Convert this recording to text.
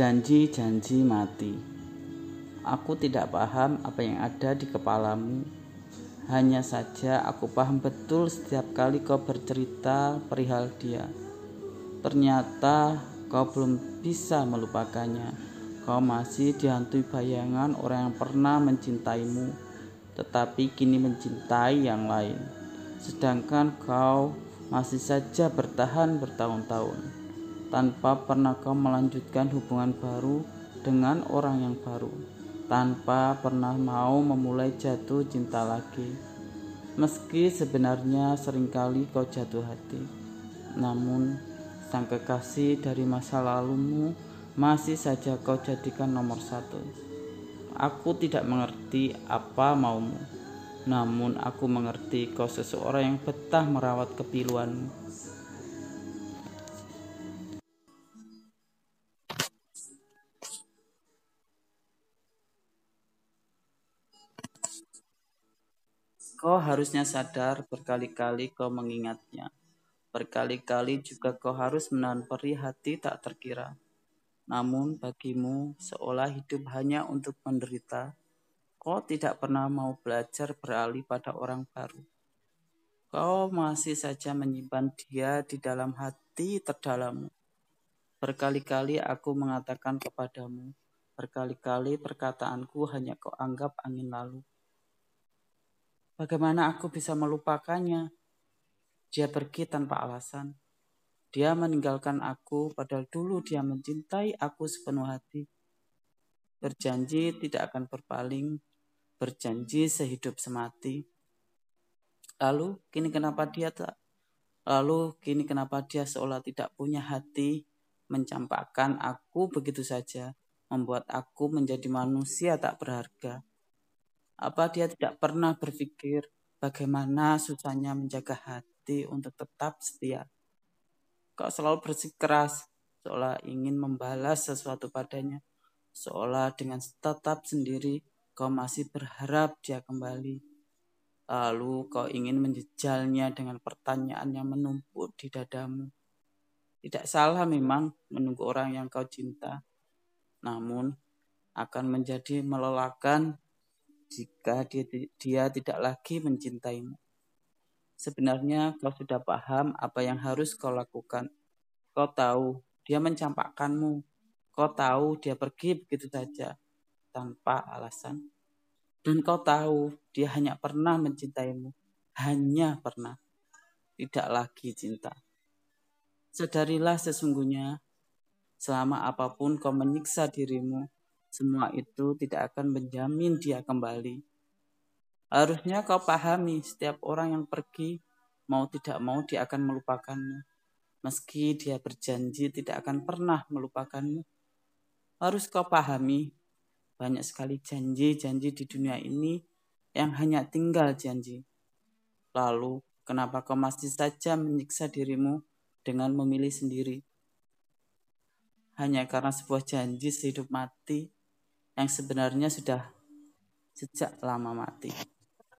Janji-janji mati. Aku tidak paham apa yang ada di kepalamu. Hanya saja aku paham betul setiap kali kau bercerita perihal dia. Ternyata kau belum bisa melupakannya. Kau masih dihantui bayangan orang yang pernah mencintaimu, tetapi kini mencintai yang lain. Sedangkan kau masih saja bertahan bertahun-tahun tanpa pernah kau melanjutkan hubungan baru dengan orang yang baru, tanpa pernah mau memulai jatuh cinta lagi. Meski sebenarnya sering kali kau jatuh hati, namun sang kekasih dari masa lalumu masih saja kau jadikan nomor satu. Aku tidak mengerti apa maumu, namun aku mengerti kau seseorang yang betah merawat kepiluanmu Kau harusnya sadar berkali-kali kau mengingatnya. Berkali-kali juga kau harus menahan perih hati tak terkira. Namun bagimu seolah hidup hanya untuk menderita. Kau tidak pernah mau belajar beralih pada orang baru. Kau masih saja menyimpan dia di dalam hati terdalammu. Berkali-kali aku mengatakan kepadamu, berkali-kali perkataanku hanya kau anggap angin lalu. Bagaimana aku bisa melupakannya? Dia pergi tanpa alasan. Dia meninggalkan aku padahal dulu dia mencintai aku sepenuh hati. Berjanji tidak akan berpaling, berjanji sehidup semati. Lalu kini kenapa dia tak Lalu kini kenapa dia seolah tidak punya hati mencampakkan aku begitu saja, membuat aku menjadi manusia tak berharga. Apa dia tidak pernah berpikir bagaimana susahnya menjaga hati untuk tetap setia? Kau selalu bersikeras, seolah ingin membalas sesuatu padanya, seolah dengan tetap sendiri kau masih berharap dia kembali. Lalu kau ingin menjejalnya dengan pertanyaan yang menumpuk di dadamu. Tidak salah memang menunggu orang yang kau cinta, namun akan menjadi melelahkan jika dia, dia tidak lagi mencintaimu. Sebenarnya kau sudah paham apa yang harus kau lakukan. Kau tahu dia mencampakkanmu. Kau tahu dia pergi begitu saja tanpa alasan. Dan kau tahu dia hanya pernah mencintaimu. Hanya pernah. Tidak lagi cinta. Sadarilah sesungguhnya selama apa pun kau menyiksa dirimu, semua itu tidak akan menjamin dia kembali. Harusnya kau pahami setiap orang yang pergi, mau tidak mau dia akan melupakanmu. Meski dia berjanji tidak akan pernah melupakanmu. Harus kau pahami, banyak sekali janji-janji di dunia ini yang hanya tinggal janji. Lalu, kenapa kau masih saja menyiksa dirimu dengan memilih sendiri? Hanya karena sebuah janji sehidup mati yang sebenarnya sudah sejak lama mati.